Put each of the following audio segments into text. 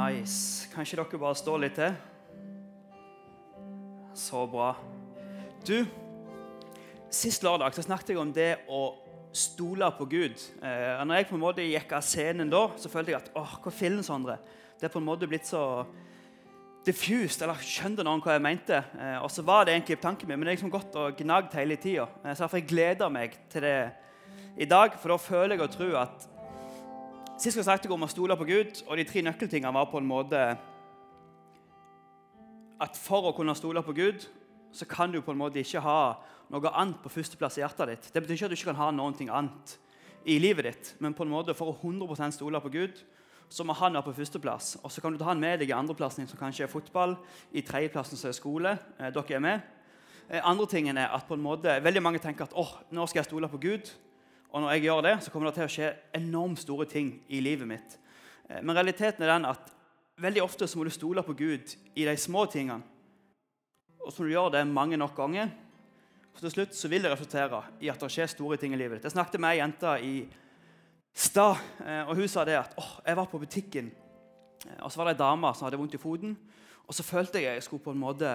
Nice. Kanskje dere bare står litt til? Så bra. Du, Sist lørdag så snakket jeg om det å stole på Gud. Eh, når jeg på en måte gikk av scenen da, så følte jeg at åh, hvor fillen Sondre? Det er på en måte blitt så diffust. eller skjønte noen hva jeg mente. Eh, og så var det egentlig tanken min, men det er liksom gått og gnagd hele tida. Eh, så derfor jeg gleder meg til det i dag, for da føler jeg og tror at Sist jeg snakket om å stole på Gud, og de tre nøkkeltingene var på en måte at for å kunne stole på Gud, så kan du på en måte ikke ha noe annet på førsteplass i hjertet ditt. Det betyr ikke at du ikke kan ha noe annet i livet ditt, men på en måte for å 100% stole på Gud, så må han være på førsteplass. Og så kan du ta han med deg i andreplassen, som kanskje er fotball. I tredjeplassen som er skole. Eh, dere er med. Eh, andre tingen er at på en måte, Veldig mange tenker at åh, nå skal jeg stole på Gud. Og når jeg gjør det, så kommer det til å skje enormt store ting i livet mitt. Eh, men realiteten er den at veldig ofte så må du stole på Gud i de små tingene. Og så når du gjør det mange nok ganger, så til slutt så vil det resultere i at det skjer store ting i livet ditt. Jeg snakket med ei jente i stad, eh, og hun sa det at åh, jeg var på butikken, eh, og så var det ei dame som hadde vondt i foten. Og så følte jeg jeg skulle på en måte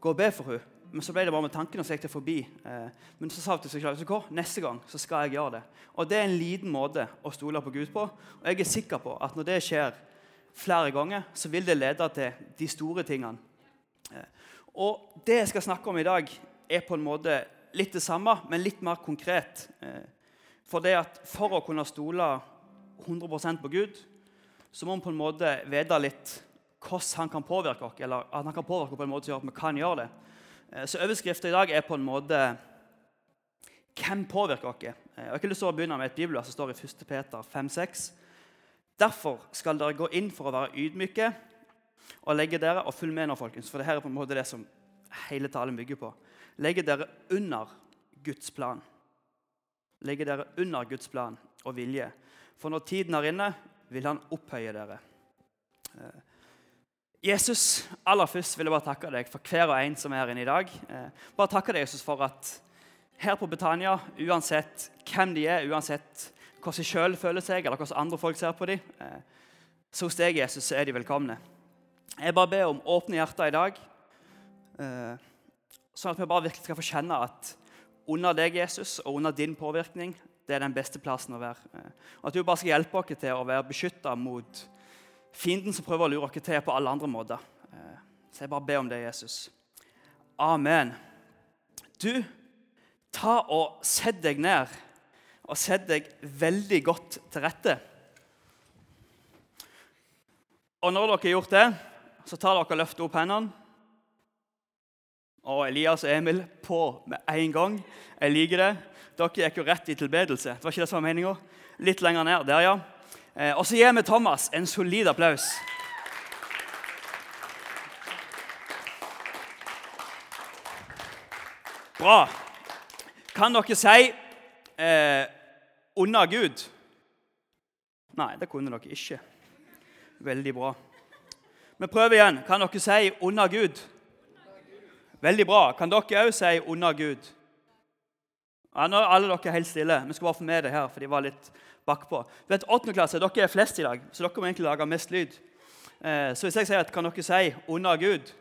gå og be for henne. Men så ble det bare med tanken, og så gikk det forbi. Eh, men så sa jeg til seg neste gang så skal jeg gjøre det. Og Det er en liten måte å stole på Gud på. Og jeg er sikker på at når det skjer flere ganger, så vil det lede til de store tingene. Eh, og Det jeg skal snakke om i dag, er på en måte litt det samme, men litt mer konkret. Eh, for det at for å kunne stole 100% på Gud, så må man på en måte vite litt hvordan han kan påvirke oss, eller at han kan påvirke oss på en måte som gjør at vi kan gjøre det. Eh, så Overskriften i dag er på en måte 'Hvem påvirker oss?' Eh, jeg har ikke lyst til å begynne med et bibelvers som står i 1. Peter 5,6. Derfor skal dere gå inn for å være ydmyke og legge dere og følg med nå, folkens, for det her er på en måte det som hele talen bygger på. Legge dere under Guds plan. Legge dere under Guds plan og vilje. For når tiden er inne, vil Han opphøye dere. Jesus, aller først vil jeg bare takke deg for hver og en som er her inne i dag. Eh, bare takke deg, Jesus, for at her på Betania, uansett hvem de er, uansett hvordan de sjøl føler seg, eller hvordan andre folk ser på dem, eh, så hos deg, Jesus, så er de velkomne. Jeg bare ber om åpne hjerter i dag, eh, sånn at vi bare virkelig skal få kjenne at under deg, Jesus, og under din påvirkning, det er den beste plassen å være. Og At du bare skal hjelpe oss til å være beskytta mot fienden som prøver å lure oss til på alle andre måter. Eh, så jeg bare ber om det, Jesus. Amen. Du, ta og sett deg ned, og sett deg veldig godt til rette. Og når dere har gjort det, så tar dere og løfter opp hendene. Og Elias og Emil på med en gang. Jeg liker det. Dere gikk jo rett i tilbedelse. Det var ikke det som var meninga. Litt lenger ned. Der, ja. Eh, og så gir vi Thomas en solid applaus. Bra. Kan dere si eh, 'under Gud'? Nei, det kunne dere ikke. Veldig bra. Vi prøver igjen. Kan dere si 'under Gud'? Veldig bra. Kan dere òg si 'under Gud'? Ja, nå er alle dere helt stille. Vi skal bare få med det her, for de var litt bakpå. Du vet, 8. klasse, Dere er flest i dag, så dere må egentlig lage mest lyd. Eh, så hvis jeg sier at kan dere si 'under Gud'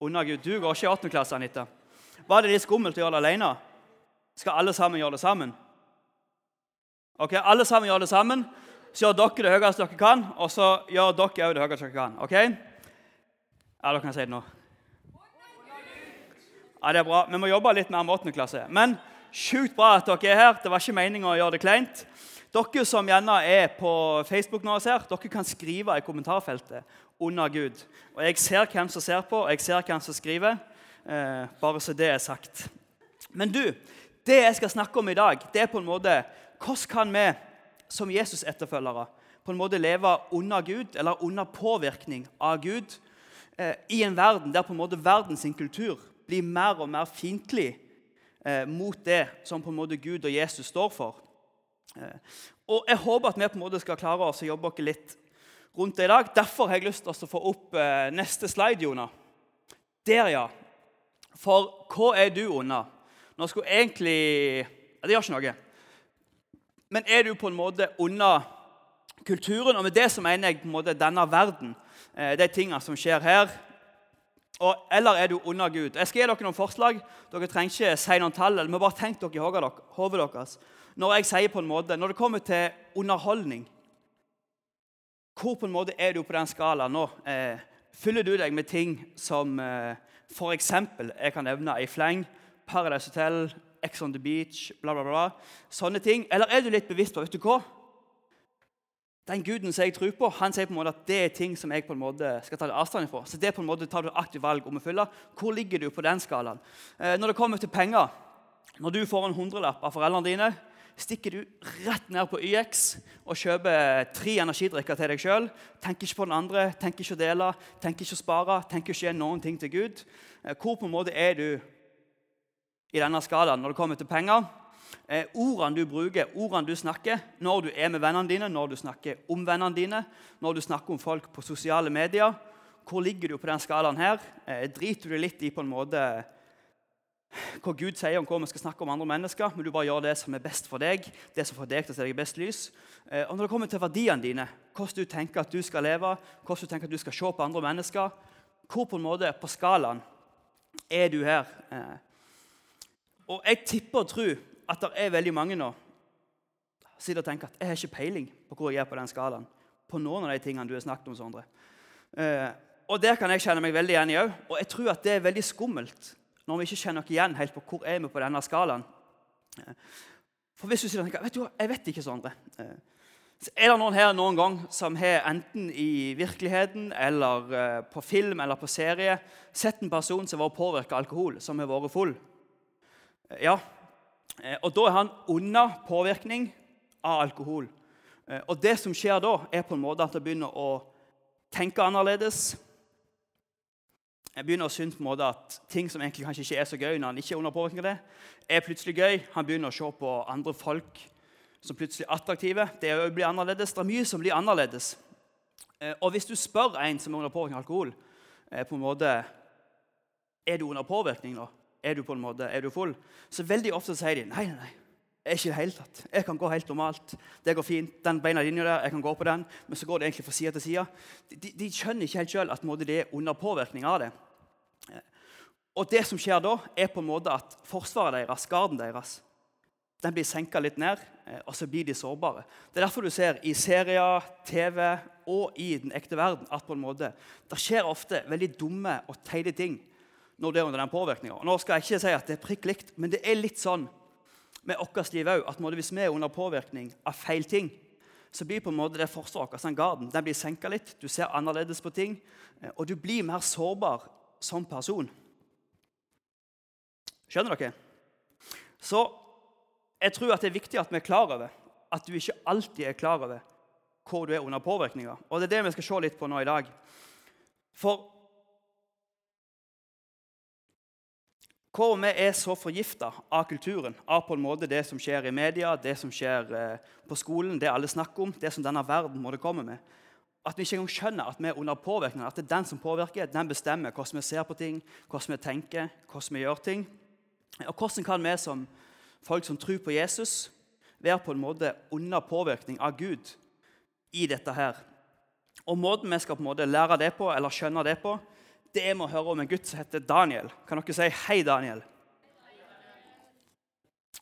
Under Gud. Du går ikke i 8. klasse, Anita. Var det litt skummelt å gjøre det alene? Skal alle sammen gjøre det sammen? Ok, Alle sammen gjør det sammen. Så gjør dere det høyeste dere kan, og så gjør dere òg det høyeste dere kan. ok? Ja, dere kan si det nå. Ja, det er bra. Vi må jobbe litt mer med 8. klasse. Men Sjukt bra at dere er her. Det var ikke meninga å gjøre det kleint. Dere som gjerne er på Facebook nå og ser, dere kan skrive i kommentarfeltet 'under Gud'. Og Jeg ser hvem som ser på, og jeg ser hvem som skriver. Eh, bare så det er sagt. Men du, det jeg skal snakke om i dag, det er på en måte hvordan kan vi som Jesus-etterfølgere på en måte leve under Gud, eller under påvirkning av Gud, eh, i en verden der på en måte verdens kultur blir mer og mer fiendtlig eh, mot det som på en måte Gud og Jesus står for. Eh, og Jeg håper at vi på en måte skal klare oss å jobbe oss litt rundt det i dag. Derfor har jeg lyst til å få opp eh, neste slide, Jonah. Der, ja. For hva er du under? Nå skulle egentlig ja, Det gjør ikke noe. Men er du på en måte under kulturen. Og med det så mener jeg på en måte denne verden. Eh, de tingene som skjer her. Og, eller er du under Gud? Jeg skal gi dere noen forslag. Dere trenger ikke si noen tall. men bare tenk dere i hodet deres. Når jeg sier på en måte, når det kommer til underholdning Hvor på en måte er du på den skalaen nå? Eh, fyller du deg med ting som eh, f.eks. jeg kan nevne i fleng, Paradise Hotel, Ex on the Beach, bla, bla, bla. Sånne ting. Eller er du litt bevisst på vet du hva? Den guden som jeg tror på, han sier på en måte at det er ting som jeg på en måte skal ta avstand fra. Så det på en måte tar du aktivt valg om å følge. Hvor ligger du på den skalaen? Eh, når det kommer til penger, når du får en hundrelapp av foreldrene dine, stikker du rett ned på YX og kjøper tre energidrikker til deg sjøl. Tenker ikke på den andre, tenker ikke å dele, tenker ikke å spare, tenker ikke å gjøre noen ting til Gud. Eh, hvor på en måte er du i denne skalaen når det kommer til penger? Eh, ordene du bruker, ordene du snakker, når du er med vennene dine, når du snakker om vennene dine, når du snakker om folk på sosiale medier. Hvor ligger du på den skalaen her? Eh, driter du litt i på en måte hva Gud sier om hva vi skal snakke om andre mennesker, men du bare gjør det som er best for deg, det som får deg til å se deg i best lys. Eh, og når det kommer til verdiene dine, hvordan du tenker at du skal leve, hvordan du tenker at du skal se på andre mennesker, hvor på en måte på skalaen er du her? Eh, og jeg tipper og tror at det er veldig mange nå sitter og tenker at jeg har ikke peiling på hvor jeg er på den skalaen. På noen av de tingene du har snakket om. Sondre. Eh, og Der kan jeg kjenne meg veldig igjen i òg. Og jeg tror at det er veldig skummelt når vi ikke kjenner oss igjen helt på hvor er vi på denne skalaen. Eh, for hvis du sitter og tenker vet du hva, jeg vet ikke, Sondre. Eh, er det noen her noen gang som har enten i virkeligheten eller eh, på film eller på serie sett en person som har påvirka alkohol, som har vært full? Ja, og Da er han under påvirkning av alkohol. Eh, og Det som skjer da, er på en måte at han begynner å tenke annerledes. Jeg begynner å synes på en måte at ting som egentlig kanskje ikke er så gøy, når han ikke er under påvirkning av det, er plutselig gøy. Han begynner å se på andre folk som plutselig er attraktive. Det blir annerledes. Det er mye som blir annerledes. Eh, og hvis du spør en som er under påvirkning av alkohol, på en måte, er du under påvirkning nå, er du på en måte, er du full? Så veldig ofte sier de nei, nei, nei. Ikke det hele tatt. Jeg kan gå helt normalt. Det går fint. Den beina linja der, jeg kan gå på den. Men så går det egentlig fra side til side. De, de skjønner ikke helt sjøl at måte, det er under påvirkning av det. Og det som skjer da, er på en måte at forsvaret deres, garden deres, den blir senka litt ned, eh, og så blir de sårbare. Det er derfor du ser i serier, TV og i den ekte verden at på en måte, det skjer ofte veldig dumme og teite ting når det er under den påvirkninga. Nå skal jeg ikke si at det er prikk likt, men det er litt sånn med vårt liv òg at hvis vi er under påvirkning av feil ting, så blir på en måte det forsvaret vårt, den garden, den blir senka litt. Du ser annerledes på ting, eh, og du blir mer sårbar som person. Skjønner dere? Så jeg tror at det er viktig at vi er klar over at du ikke alltid er klar over hvor du er under påvirkninga. Og det er det vi skal se litt på nå i dag. For Hvor vi er så forgifta av kulturen, av på en måte det som skjer i media, det som skjer eh, på skolen, det alle snakker om, det som denne verden måtte komme med, at vi ikke engang skjønner at vi er under påvirkning. At det er den som påvirker, den bestemmer hvordan vi ser på ting, hvordan vi tenker, hvordan vi gjør ting. Og hvordan kan vi som folk som tror på Jesus, være på en måte under påvirkning av Gud i dette her? Og Måten vi skal på en måte lære det på, eller skjønne det på, det med å høre om en gutt som heter Daniel. Kan dere si 'Hei, Daniel'?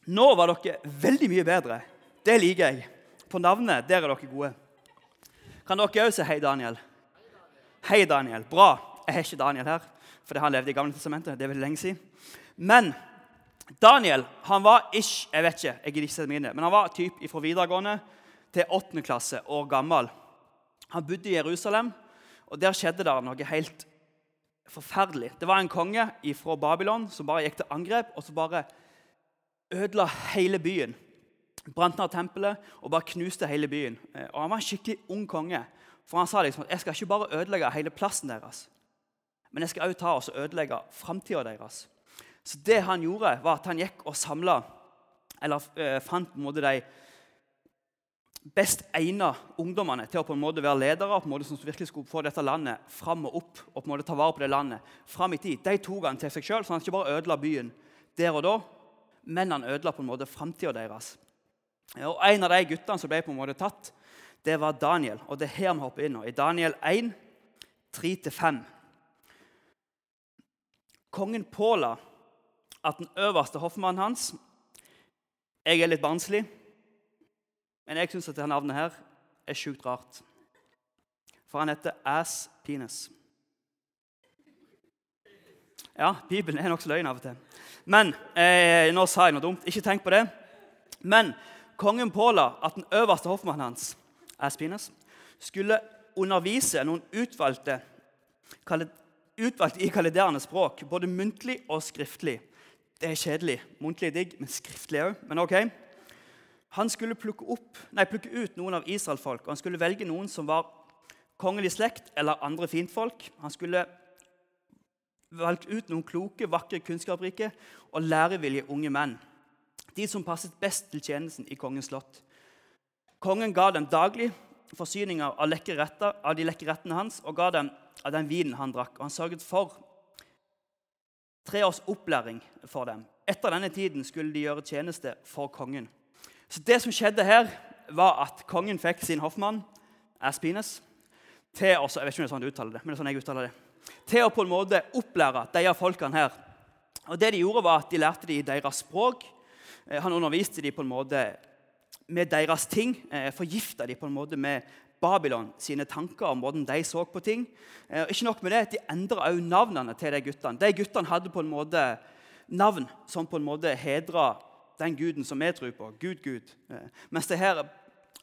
Nå var dere veldig mye bedre. Det liker jeg. På navnet der er dere gode. Kan dere òg si 'Hei, Daniel'? Hei, Daniel. Bra. Jeg har ikke Daniel her, for han levde i Gamle testamentet. Det er veldig lenge siden. Men Daniel han var ish, jeg vet ikke, jeg ikke mine, men han var typ fra videregående til 8. klasse, år gammel. Han bodde i Jerusalem, og der skjedde det noe helt forferdelig. Det var en konge fra Babylon som bare gikk til angrep og så bare ødela hele byen. Brant ned tempelet og bare knuste hele byen. Eh, og Han var en skikkelig ung konge. For Han sa liksom at jeg skal ikke bare ødelegge hele plassen deres, men jeg skal også ta og ødelegge framtida deres. Så det han gjorde, var at han gikk og samla Eller øh, fant på en måte de best egna ungdommene til å på en måte være ledere på en måte som virkelig skulle få dette landet fram og opp. og på en måte ta vare på det landet, fram i tid. De tok han til seg sjøl, så han ikke bare ødela byen der og da, men han ødela på en måte framtida deres. Og En av de guttene som ble på en måte tatt, det var Daniel. Og det er her vi hopper inn nå. I Daniel 1, 3-5. Kongen påla at den øverste hoffmannen hans Jeg er litt barnslig, men jeg syns dette navnet her er sjukt rart. For han heter Ass Penis. Ja, Bibelen er nokså løgn av og til. Men eh, nå sa jeg noe dumt. Ikke tenk på det. Men kongen påla at den øverste hoffmannen hans Ass Penis, skulle undervise noen utvalgte, utvalgte i kaliderende språk, både muntlig og skriftlig. Det er kjedelig. Muntlig er digg, men skriftlig òg. Men ok. Han skulle plukke, opp, nei, plukke ut noen av israelfolk, og han skulle velge noen som var kongelig slekt eller andre fintfolk. Han skulle valgt ut noen kloke, vakre, kunnskapsrike og lærevillige unge menn. De som passet best til tjenesten i kongens slott. Kongen ga dem daglig forsyninger av, retter, av de lekre rettene hans og ga dem av den vinen han drakk. Og han sørget for tre års opplæring for dem. Etter denne tiden skulle de gjøre tjeneste for kongen. Så det som skjedde her, var at kongen fikk sin hoffmann, Aspines, til å jeg vet ikke om det er sånn du uttaler det, men det er sånn jeg uttaler det, til å på en måte opplære disse folkene her. Og det De gjorde var at de lærte dem deres språk. Eh, han underviste dem på en måte med deres ting. Eh, Forgifta dem på en måte med Babylon sine tanker om måten de så på ting. Eh, ikke nok med det, De endra også navnene til de guttene. De guttene hadde på en måte navn som på en måte hedra den guden som vi tror på. Gud, Gud. Mens det her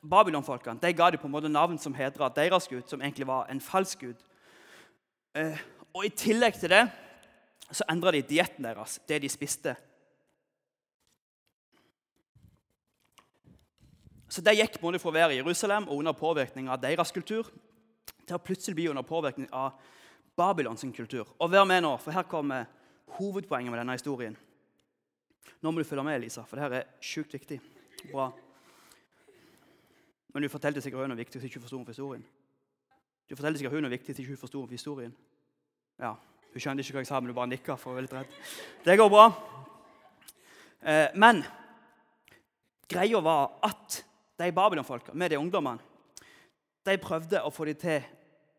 Babylon-folkene de ga de på en måte navn som hedra deres gud, som egentlig var en falsk gud. Eh, og I tillegg til det så endra de dietten deres, det de spiste. Så De gikk både fra å være i Jerusalem og under påvirkning av deres kultur til å plutselig bli under påvirkning av Babylons kultur. Og vær med nå, for her kommer hovedpoenget med denne historien. Nå må du følge med, Elisa, for dette er sjukt viktig. Bra. Men du fortalte sikkert hun noe viktig som ikke forsto historien. Du forteller sikkert hun noe viktig til ikke forsto historien. Ja, Hun skjønte ikke hva jeg sa, men hun bare nikka. for å være litt redd. Det går bra. Eh, men greia var at de Babylon-folka, med de ungdommene, de prøvde å få dem til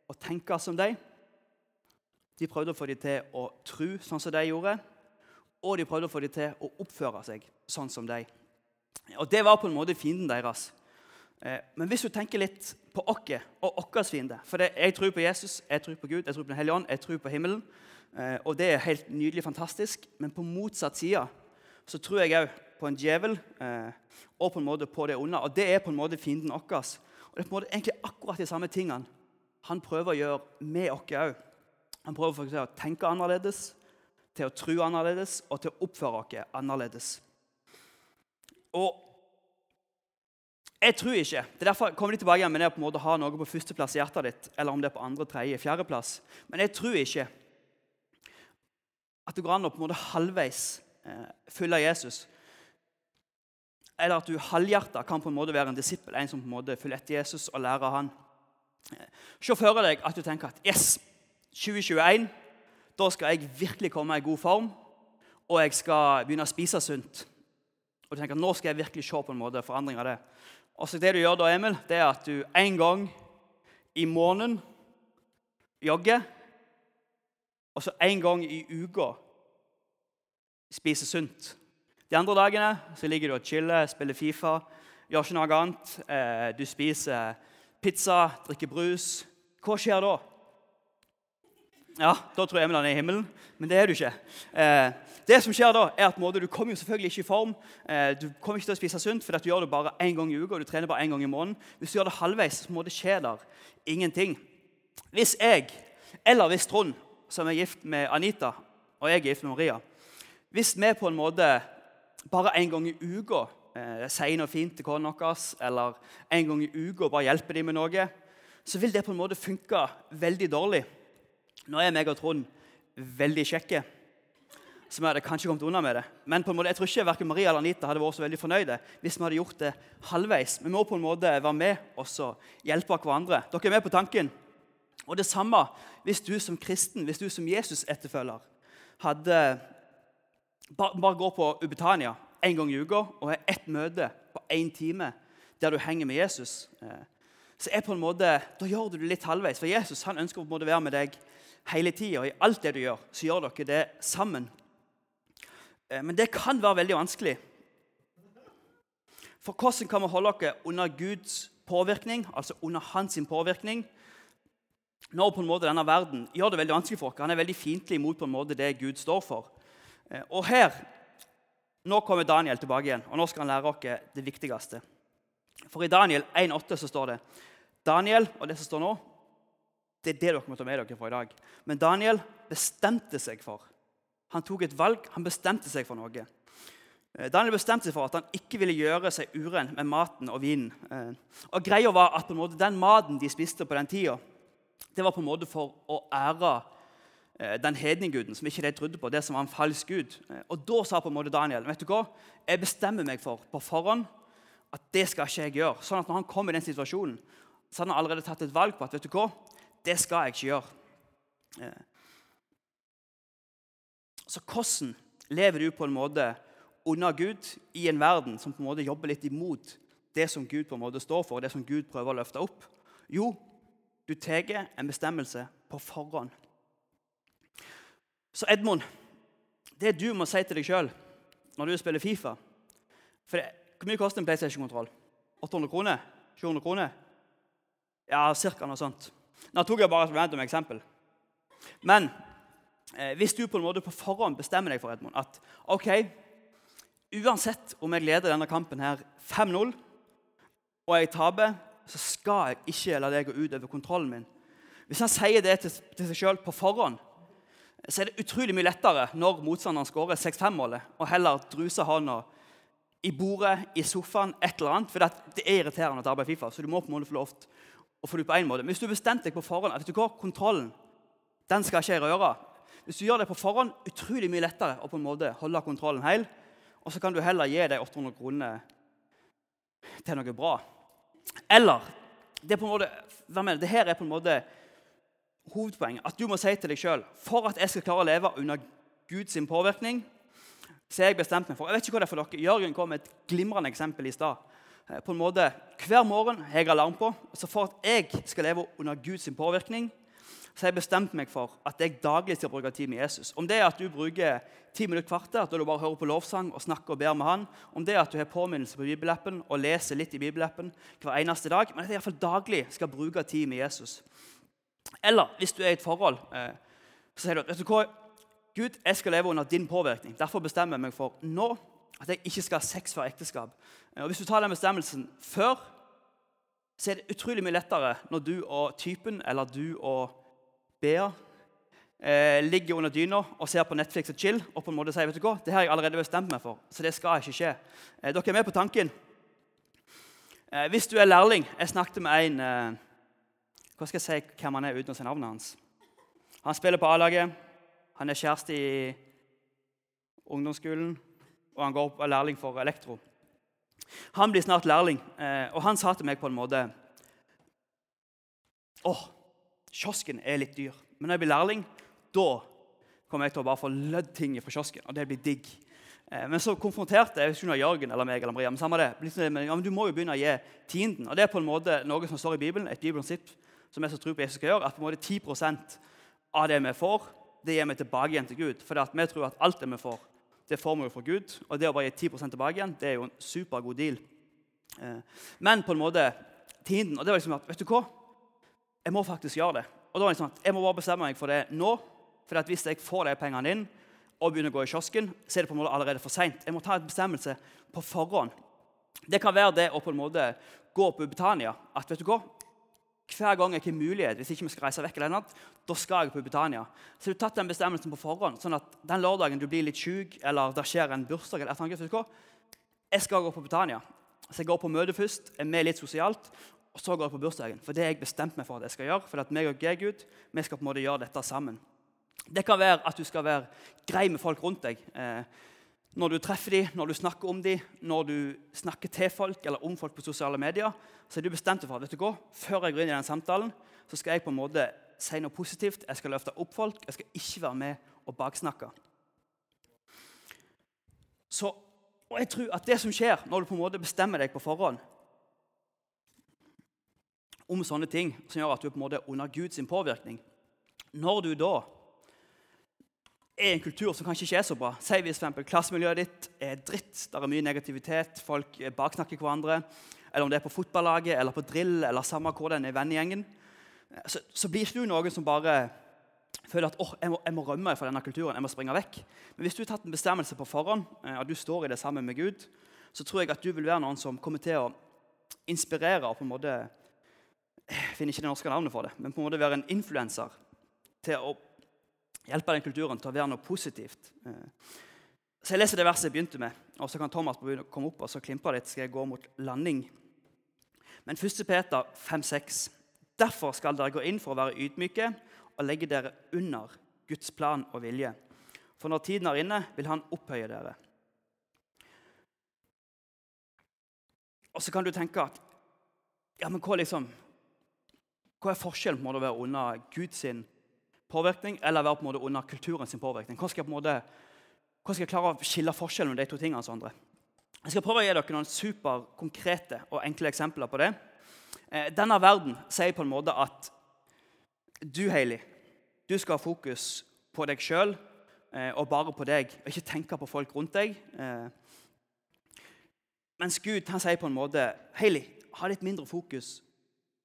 å tenke som dem. De prøvde å få dem til å tro sånn som de gjorde. Og de prøvde å få dem til å oppføre seg sånn som de. Og Det var på en måte fienden deres. Eh, men hvis du tenker litt på oss og vår fiende For jeg tror på Jesus, jeg tror på Gud, jeg tror på Den hellige ånd, jeg tror på himmelen. Eh, og det er helt nydelig fantastisk. Men på motsatt side så tror jeg òg på en djevel eh, og på en måte på det onde. Og det er på en måte fienden vår. Og det er på en måte egentlig akkurat de samme tingene han prøver å gjøre med oss òg. Han prøver for å tenke annerledes, til å tro annerledes og til å oppføre oss annerledes. Og jeg tror ikke. Det er derfor kommer de tilbake igjen med det på en måte å ha noe på førsteplass i hjertet ditt, eller om det er på andre, tredje, fjerdeplass. Men jeg tror ikke at det går an å på en måte halvveis eh, følge Jesus. Eller at du halvhjerta kan på en måte være en disippel, en som på en måte følger etter Jesus og lærer han. Se for deg at du tenker at yes, 2021, da skal jeg virkelig komme i god form, og jeg skal begynne å spise sunt. Og du tenker nå skal jeg virkelig se på en måte forandring av det. Og så Det du gjør da, Emil, det er at du en gang i måneden jogger. Og så en gang i uka spiser sunt. De andre dagene så ligger du og chiller, spiller Fifa, gjør ikke noe annet. Eh, du spiser pizza, drikker brus. Hva skjer da? Ja, Da tror Emil han er i himmelen, men det er du ikke. Eh, det som skjer da, er at måte, Du kommer jo selvfølgelig ikke i form. Eh, du kommer ikke til å spise sunt, for du gjør det bare én gang i uka. og du trener bare en gang i måneden. Hvis du gjør det halvveis, så må det skje der ingenting. Hvis jeg, eller hvis Trond, som er gift med Anita, og jeg er gift med Maria Hvis vi på en måte bare en gang i uka eh, sier noe fint til kona vår, eller en gang i uka bare hjelper dem med noe, så vil det på en måte funke veldig dårlig. Nå er meg og Trond veldig kjekke som jeg hadde kanskje kommet unna med det. Men på en måte, jeg tror ikke hverken Maria eller Anita hadde vært så veldig fornøyde hvis vi hadde gjort det halvveis. Vi må på en måte være med og hjelpe hverandre. Dere er med på tanken? Og det samme hvis du som kristen, hvis du som Jesus-etterfølger, hadde bare, bare går på Ubetania en gang i uka og har ett møte på én time der du henger med Jesus. Eh, så er på en måte, da gjør du det litt halvveis. For Jesus han ønsker på en måte å være med deg hele tida. I alt det du gjør, så gjør dere det sammen. Eh, men det kan være veldig vanskelig. For hvordan kan vi holde dere under Guds påvirkning, altså under hans påvirkning, når på en måte denne verden gjør det veldig vanskelig for oss? Han er veldig fiendtlig mot på en måte det Gud står for. Eh, og her, Nå kommer Daniel tilbake igjen, og nå skal han lære oss det viktigste. For i Daniel 1,8 så står det Daniel, og det som står nå, det er det dere må ta med dere fra i dag. Men Daniel bestemte seg for Han tok et valg, han bestemte seg for noe. Eh, Daniel bestemte seg for at han ikke ville gjøre seg uren med maten og vinen. Eh, og greia var at den maten de spiste på den tida, det var på en måte for å ære eh, den hedningguden som ikke de trodde på, det som var en falsk gud. Og Da sa på en måte Daniel vet du hva, jeg bestemmer meg for på forhånd at det skal ikke jeg gjøre. Sånn at når han kom i den situasjonen, så hadde han allerede tatt et valg på at vet du hva, det skal jeg ikke gjøre. Så hvordan lever du på en måte under Gud i en verden som på en måte jobber litt imot det som Gud på en måte står for, og det som Gud prøver å løfte opp? Jo, du tar en bestemmelse på forhånd. Så Edmund, det du må si til deg sjøl når du spiller Fifa for det, Hvor mye koster en PlayStation-kontroll? 800 kroner? 700 kroner? Ja, ca. noe sånt. Nå tok jeg bare et random eksempel. Men eh, hvis du på en måte på forhånd bestemmer deg for Edmund, at ok, uansett om jeg leder denne kampen her 5-0, og jeg taper, så skal jeg ikke la det gå ut over kontrollen min. Hvis han sier det til, til seg sjøl på forhånd, så er det utrolig mye lettere når motstanderen skårer 6-5-målet, og heller druser hånda i bordet, i sofaen, et eller annet. For det er irriterende å arbeide Fifa, så du må på en måte få lov å få det på en måte. Men hvis du bestemte deg på forhånd vet du hva, kontrollen den skal ikke jeg røre Hvis du gjør det på forhånd, utrolig mye lettere å på en måte holde kontrollen hel. Og så kan du heller gi deg 800 kroner til noe bra. Eller det, er på en måte, hva mener, det her er på en måte hovedpoenget. At du må si til deg sjøl for at jeg skal klare å leve under Guds påvirkning, så er jeg bestemt meg for Jeg vet ikke hva det er for dere. Jørgen kom med et glimrende eksempel i stad. Eh, på en måte, Hver morgen har jeg alarm på. så For at jeg skal leve under Guds påvirkning, så har jeg bestemt meg for at jeg daglig skal bruke tid med Jesus. Om det er at du bruker ti minutter kvarter, da du bare hører på lovsang og snakker og ber med han, om det er at du har påminnelse på bibelappen og leser litt i bibelappen hver eneste dag, men at jeg iallfall daglig skal bruke tid med Jesus. Eller hvis du er i et forhold, eh, så sier du at vet du hva, Gud, jeg skal leve under din påvirkning. Derfor bestemmer jeg meg for nå at jeg ikke skal ha sex før ekteskap. Og Hvis du tar den bestemmelsen før, så er det utrolig mye lettere når du og typen eller du og Bea eh, ligger under dyna og ser på Netflix og chill og på en måte sier vet du hva, det har jeg allerede bestemt meg for, så det skal ikke skje. Eh, dere er med på tanken? Eh, hvis du er lærling Jeg snakket med en eh, Hva skal jeg si hvem han er uten å si navnet hans? Han spiller på A-laget. Han er kjæreste i ungdomsskolen, og han går opp er lærling for elektro. Han blir snart lærling, eh, og han sa til meg på en måte Åh, Kiosken er litt dyr, men når jeg blir lærling, da kommer jeg til å bare få lødd ting fra kiosken, og det blir digg. Eh, men så konfronterte jeg ikke Jørgen eller meg eller Maria, men samme det. Ja, men du må jo begynne å gi tienden. Og det er på en måte noe som står i Bibelen, et bibelprinsipp som jeg så tror på Jesus skal gjøre, at på en måte 10 av det vi får, det gir vi tilbake igjen til Gud. For vi tror at alt det vi får, det får vi jo fra Gud. Og det å bare gi 10% tilbake igjen, det er jo en supergod deal. Eh, men på en måte tiden, Og det var liksom at vet du hva? Jeg må faktisk gjøre det. Og da var det sånn at Jeg må bare bestemme meg for det nå. For hvis jeg får de pengene inn og begynner å gå i kiosken, så er det på en måte allerede for seint. Jeg må ta en bestemmelse på forhånd. Det kan være det å på en måte gå på Britannia. At vet du hva? Hver gang jeg har mulighet, hvis ikke vi skal reise vekk, eller annet, da skal jeg på Britannia. Så du har tatt den bestemmelsen på forhånd, sånn at den lørdagen du blir litt syk, eller det skjer en bursdag eller et eller annet? Jeg skal gå på Britannia. Så jeg går på møte først, er med litt sosialt, og så går jeg på bursdagen. For det har jeg bestemt meg for at jeg skal gjøre. for at meg og Gud, vi skal på en måte gjøre dette sammen. Det kan være at du skal være grei med folk rundt deg. Eh, når du treffer dem, når du snakker om dem, når du snakker til folk eller om folk på sosiale medier, så er du bestemt for at vet du hva, før jeg går inn i den samtalen, så skal jeg på en måte si noe positivt. Jeg skal løfte opp folk. Jeg skal ikke være med og baksnakke. Så, og jeg tror at det som skjer når du på en måte bestemmer deg på forhånd, om sånne ting som gjør at du på en måte er under Guds påvirkning. Når du da er en kultur som kanskje ikke er så bra. Si hvis for klassemiljøet ditt er dritt, der er mye negativitet, folk baksnakker hverandre, eller om det er på fotballaget eller på drill eller samme hvor den er vennegjengen, så, så blir ikke du noen som bare føler at oh, jeg, må, jeg må rømme fra denne kulturen, jeg må springe vekk. Men hvis du har tatt en bestemmelse på forhånd, eh, at du står i det sammen med Gud, så tror jeg at du vil være noen som kommer til å inspirere og på en måte Jeg finner ikke det norske navnet for det, men på en måte være en influenser til å hjelpe den kulturen til å være noe positivt. Eh, så Jeg leser det verset jeg begynte med, og så kan Thomas komme opp og så klimpe litt. skal jeg gå mot landing. Men 1. Peter 5,6.: Derfor skal dere gå inn for å være ydmyke og legge dere under Guds plan og vilje. For når tiden er inne, vil Han opphøye dere. Og så kan du tenke at ja, men hva, liksom, hva er forskjellen på å være under Guds påvirkning eller være på en måte under kulturen sin påvirkning? Hvordan skal, jeg på en måte, hvordan skal jeg klare å skille forskjellen mellom de to tingene? Andre? Jeg skal prøve å gi dere noen superkonkrete og enkle eksempler på det. Eh, denne verden sier på en måte at du, Hailey, du skal ha fokus på deg sjøl eh, og bare på deg, og ikke tenke på folk rundt deg. Eh, mens Gud han sier på en måte Hailey, ha litt mindre fokus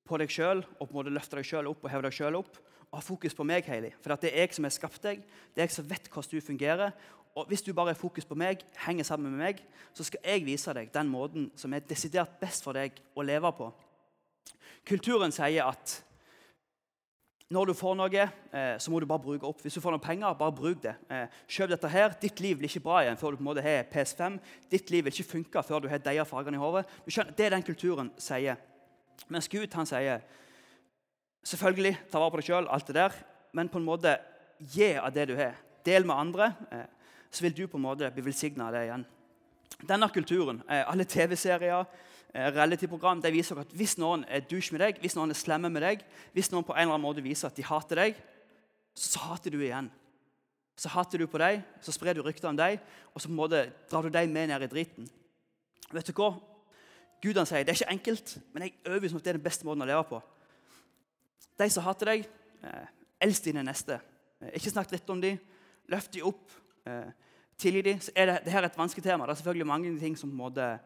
på deg sjøl og på en måte løfte deg sjøl opp og heve deg sjøl opp. Ha fokus på meg, Hailey. For det er jeg som har skapt deg. Det er jeg som vet hvordan du fungerer. Og Hvis du bare har fokus på meg, henger sammen med meg, så skal jeg vise deg den måten som er desidert best for deg å leve på. Kulturen sier at når du får noe, eh, så må du bare bruke opp. Hvis du får noen penger, bare bruk det. Eh, kjøp dette her. Ditt liv blir ikke bra igjen før du på en måte har PS5. Ditt liv vil ikke funke før du har de fargene i hodet. Det er den kulturen sier. Mens Gud han sier selvfølgelig, ta vare på deg sjøl, alt det der, men på en måte gi av det du har. Del med andre, eh, så vil du på en måte bli velsigna av det igjen. Denne kulturen, alle TV-serier Eh, reality-program de viser at hvis noen er douche med deg, hvis noen er slemme med deg, hvis noen på en eller annen måte viser at de hater deg, så hater du igjen. Så hater du på deg, så sprer du rykter om deg, og så på en måte drar du deg med ned i driten. Vet du hva? Gud han sier det er ikke enkelt, men jeg er overbevist om at det er den beste måten å leve på. De som hater deg, eh, elsk dine neste. Eh, ikke snakk dritt om dem. Løft dem opp. Tilgi dem. Så er det, det her er et vanskelig tema. Det er selvfølgelig mange ting som måte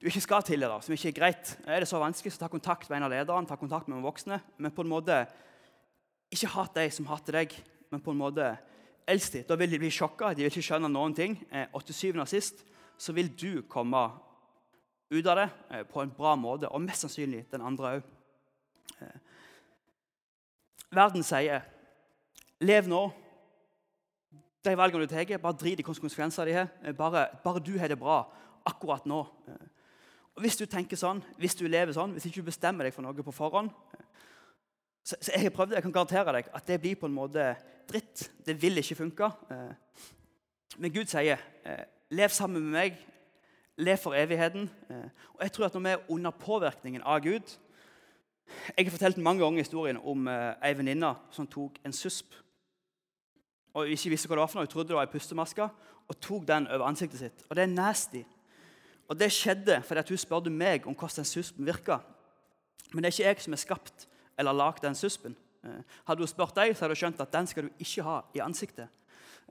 du ikke skal tilhøre, som ikke er greit. Er det så vanskelig, så ta kontakt med en av lederne, ta kontakt med voksne. Men på en måte ikke hat de som hater deg, men på en måte elsk dem. Da vil de bli sjokka, de vil ikke skjønne noen ting. Eh, og til syvende og sist så vil du komme ut av det eh, på en bra måte, og mest sannsynlig den andre òg. Verden sier 'lev nå'. De valgene du tar, bare drit i konsekvenser de har. Bare, bare du har det bra akkurat nå. Og Hvis du tenker sånn, hvis du lever sånn, hvis ikke du bestemmer deg for noe på forhånd så, så Jeg har prøvd, jeg kan garantere deg at det blir på en måte dritt. Det vil ikke funke. Men Gud sier, 'Lev sammen med meg. Lev for evigheten.' Og jeg tror at når vi er under påvirkningen av Gud Jeg har fortalt mange ganger historien om ei venninne som tok en susp. Og ikke visste hva det var for noe. Hun trodde det var ei pustemaske og tok den over ansiktet sitt. Og det er nasty. Og Det skjedde fordi hun spurte meg om hvordan den suspen virka. Men det er ikke jeg som har skapt eller lagd den suspen. Eh, hadde hun spurt deg, så hadde hun skjønt at den skal du ikke ha i ansiktet.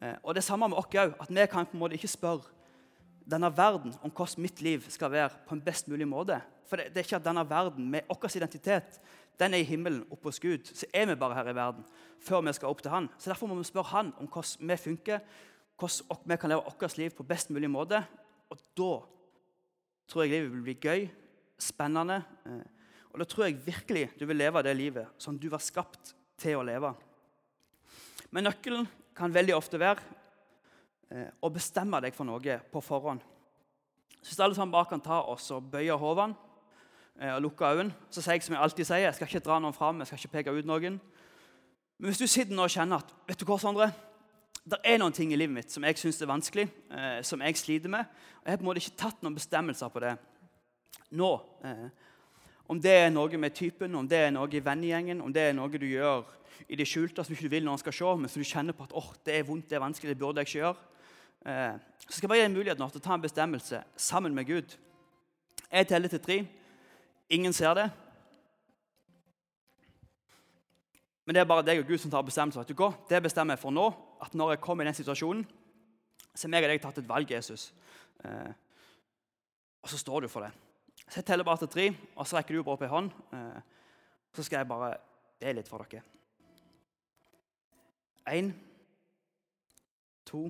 Eh, og det samme med oss òg. At vi kan på en måte ikke spørre denne verden om hvordan mitt liv skal være på en best mulig måte. For det, det er ikke at denne verden, med vår identitet, den er i himmelen oppe hos Gud. Så er vi bare her i verden før vi skal opp til Han. Så Derfor må vi spørre Han om hvordan vi funker, hvordan vi kan leve vårt liv på best mulig måte. Og da tror jeg livet vil bli gøy, spennende. Eh, og da tror jeg virkelig du vil leve det livet som du var skapt til å leve. Men nøkkelen kan veldig ofte være eh, å bestemme deg for noe på forhånd. Hvis alle sammen bare kan ta oss og bøye hodene eh, og lukke øynene, så sier jeg som jeg alltid sier, jeg skal ikke dra noen fram, jeg skal ikke peke ut noen. Men hvis du sitter nå og kjenner at vet du hva, Sondre, det er noen ting i livet mitt som jeg syns er vanskelig, eh, som jeg sliter med. og Jeg har på en måte ikke tatt noen bestemmelser på det nå. Eh, om det er noe med typen, om det er noe i vennegjengen, om det er noe du gjør i det skjulte som du ikke vil noen skal se, men som du kjenner på at oh, det er vondt, det er vanskelig, det burde jeg ikke gjøre. Eh, så skal jeg bare gi en mulighet nå til å ta en bestemmelse sammen med Gud. Jeg teller til tre. Ingen ser det. Men det er bare deg og Gud som tar bestemmelse. Vet du hva? Det bestemmer jeg for nå. At når jeg kommer i den situasjonen, så har jeg og deg tatt et valg, Jesus. Eh, og så står du for det. Så jeg teller bare til tre, og så rekker du opp ei hånd. Eh, så skal jeg bare be litt for dere. Én, to,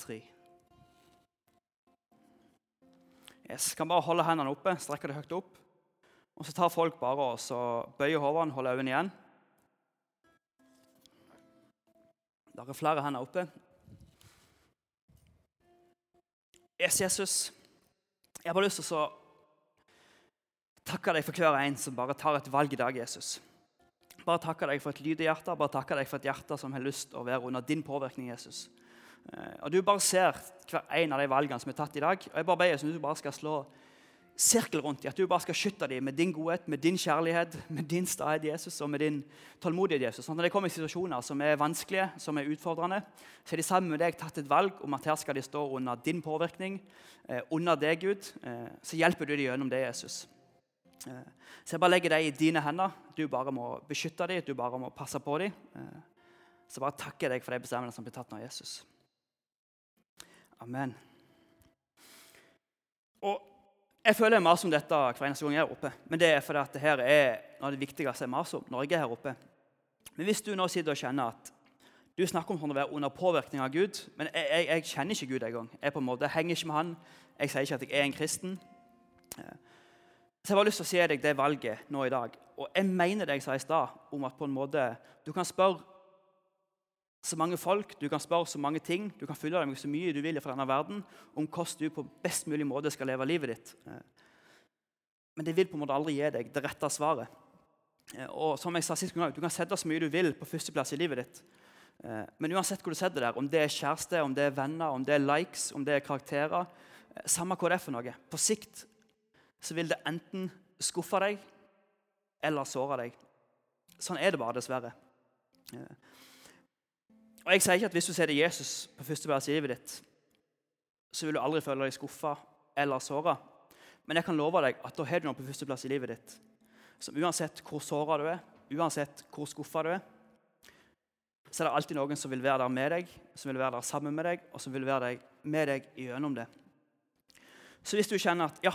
tre. Yes, kan bare holde hendene oppe, strekke det høyt opp. Og så tar folk bare og så bøyer hodene, holder øynene igjen. Der er flere hender oppe. Yes, Jesus, jeg har bare lyst til å takke deg for hver en som bare tar et valg i dag, Jesus. Bare takke deg for et lydig hjerte, bare takke deg for et hjerte som har lyst til å være under din påvirkning, Jesus. Eh, og Du bare ser hver en av de valgene som er tatt i dag. og jeg bare ber at du bare skal slå sirkel rundt dem. At du bare skal skytte dem med din godhet, med din kjærlighet, med din stahet, Jesus, og med din tålmodighet. Jesus. Sånn, når de kommer situasjoner som er vanskelige, som er utfordrende, så er de sammen med deg tatt et valg om at her skal de stå under din påvirkning, eh, under deg, Gud. Eh, så hjelper du dem gjennom det, Jesus. Så jeg bare legger dem i dine hender. Du bare må beskytte dem, du bare må passe på dem. Så bare takker jeg deg for de bestemmelsene som blir tatt nå, Jesus. Amen. Og Jeg føler jeg maser om dette hver eneste gang jeg er oppe. Men det er fordi at dette er noe av det viktigste jeg maser om når jeg er her oppe. Men hvis du nå sitter og kjenner at du snakker om å være under påvirkning av Gud, men jeg, jeg, jeg kjenner ikke Gud engang. Jeg på en måte henger ikke med Han. Jeg sier ikke at jeg er en kristen. Så jeg har lyst til å si deg det valget nå i dag. Og jeg mener det jeg sa i stad, om at på en måte du kan spørre så mange folk, du kan spørre så mange ting, du kan fylle deg med så mye du vil fra denne verden om hvordan du på best mulig måte skal leve livet ditt. Eh, men det vil på en måte aldri gi deg det rette svaret. Eh, og som jeg sa sist gang, Du kan sette så mye du vil på førsteplass i livet ditt. Eh, men uansett hvor du setter der, om det er kjæreste, om det er venner, om det er likes, om det er karakterer Samme hva det er for noe. På sikt så vil det enten skuffe deg eller såre deg. Sånn er det bare, dessverre. Og jeg sier ikke at Hvis du setter Jesus på første plass i livet ditt, så vil du aldri føle deg skuffa eller såra. Men jeg kan love deg at da har du noe på førsteplass i livet ditt som uansett hvor såra du er, uansett hvor skuffa du er, så er det alltid noen som vil være der med deg, som vil være der sammen med deg, og som vil være med deg gjennom det. Så hvis du kjenner at ja,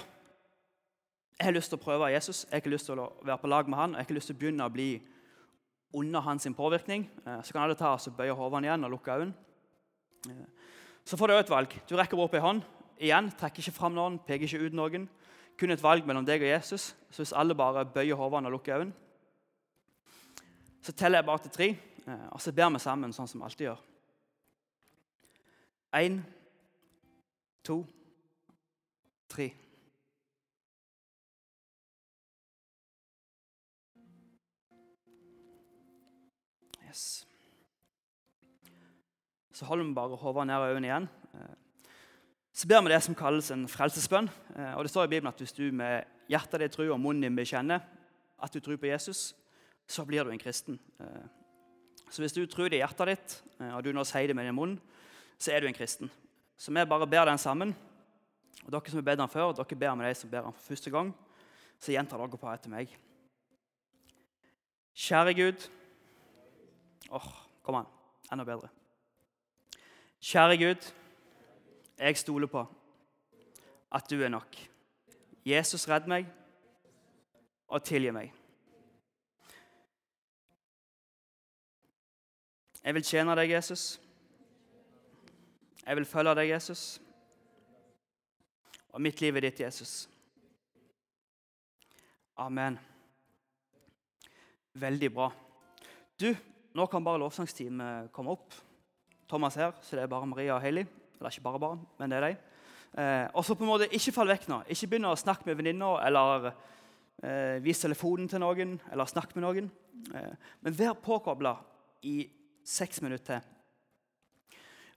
jeg har lyst til å prøve Jesus, jeg har ikke lyst til å være på lag med han, jeg har ikke lyst til å begynne å bli under hans påvirkning, eh, så kan alle ta og bøye hodene igjen og lukke øynene. Eh, så får du et valg. Du rekker opp ei hånd. Igjen, trekker ikke fram noen, peker ikke ut noen. Kun et valg mellom deg og Jesus. Så hvis alle bare bøyer hodene og lukker øynene, så teller jeg bare til tre, eh, og så ber vi sammen sånn som vi alltid gjør. Én, to, tre. Yes. Så holder vi bare hodet ned og øynene igjen. Eh, så ber vi det som kalles en frelsesbønn. Eh, og Det står i Bibelen at hvis du med hjertet ditt tror og munnen din bekjenner at du tror på Jesus, så blir du en kristen. Eh, så hvis du tror det i hjertet ditt, og du nå sier det med din munn, så er du en kristen. Så vi bare ber den sammen. Og Dere som har bedt den før, dere ber med de som ber den for første gang. Så gjentar dere på etter meg. Kjære Gud. Åh, kom an. Enda bedre. Kjære Gud, jeg stoler på at du er nok. Jesus, redd meg og tilgi meg. Jeg vil tjene deg, Jesus. Jeg vil følge deg, Jesus. Og mitt liv er ditt, Jesus. Amen. Veldig bra. Du, nå kan bare lovsangsteamet komme opp. Thomas her, så det er bare Maria og Hailey. Eller ikke bare barn, men det er de. Eh, og så på en måte Ikke fall vekk nå. Ikke begynn å snakke med venninner eller eh, vis telefonen til noen eller snakke med noen. Eh, men vær påkobla i seks minutter til.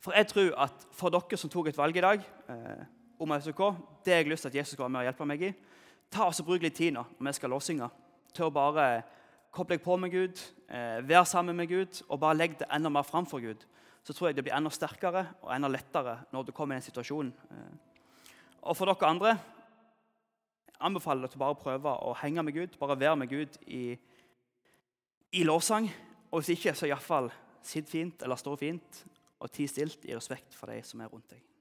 For jeg tror at for dere som tok et valg i dag eh, om SOK, det har jeg lyst til at Jesus skal være med og hjelpe meg i, ta oss og Bruk litt tid nå når vi skal lovsynge, til å bare koble deg på med Gud, eh, vær sammen med Gud og bare legg det enda mer fram for Gud, så tror jeg det blir enda sterkere og enda lettere når du kommer i en situasjon. Eh. Og for dere andre jeg anbefaler dere bare prøve å henge med Gud, bare være med Gud i, i lovsang. Og hvis ikke, så iallfall sitt fint eller stå fint og ti stilt i respekt for de som er rundt deg.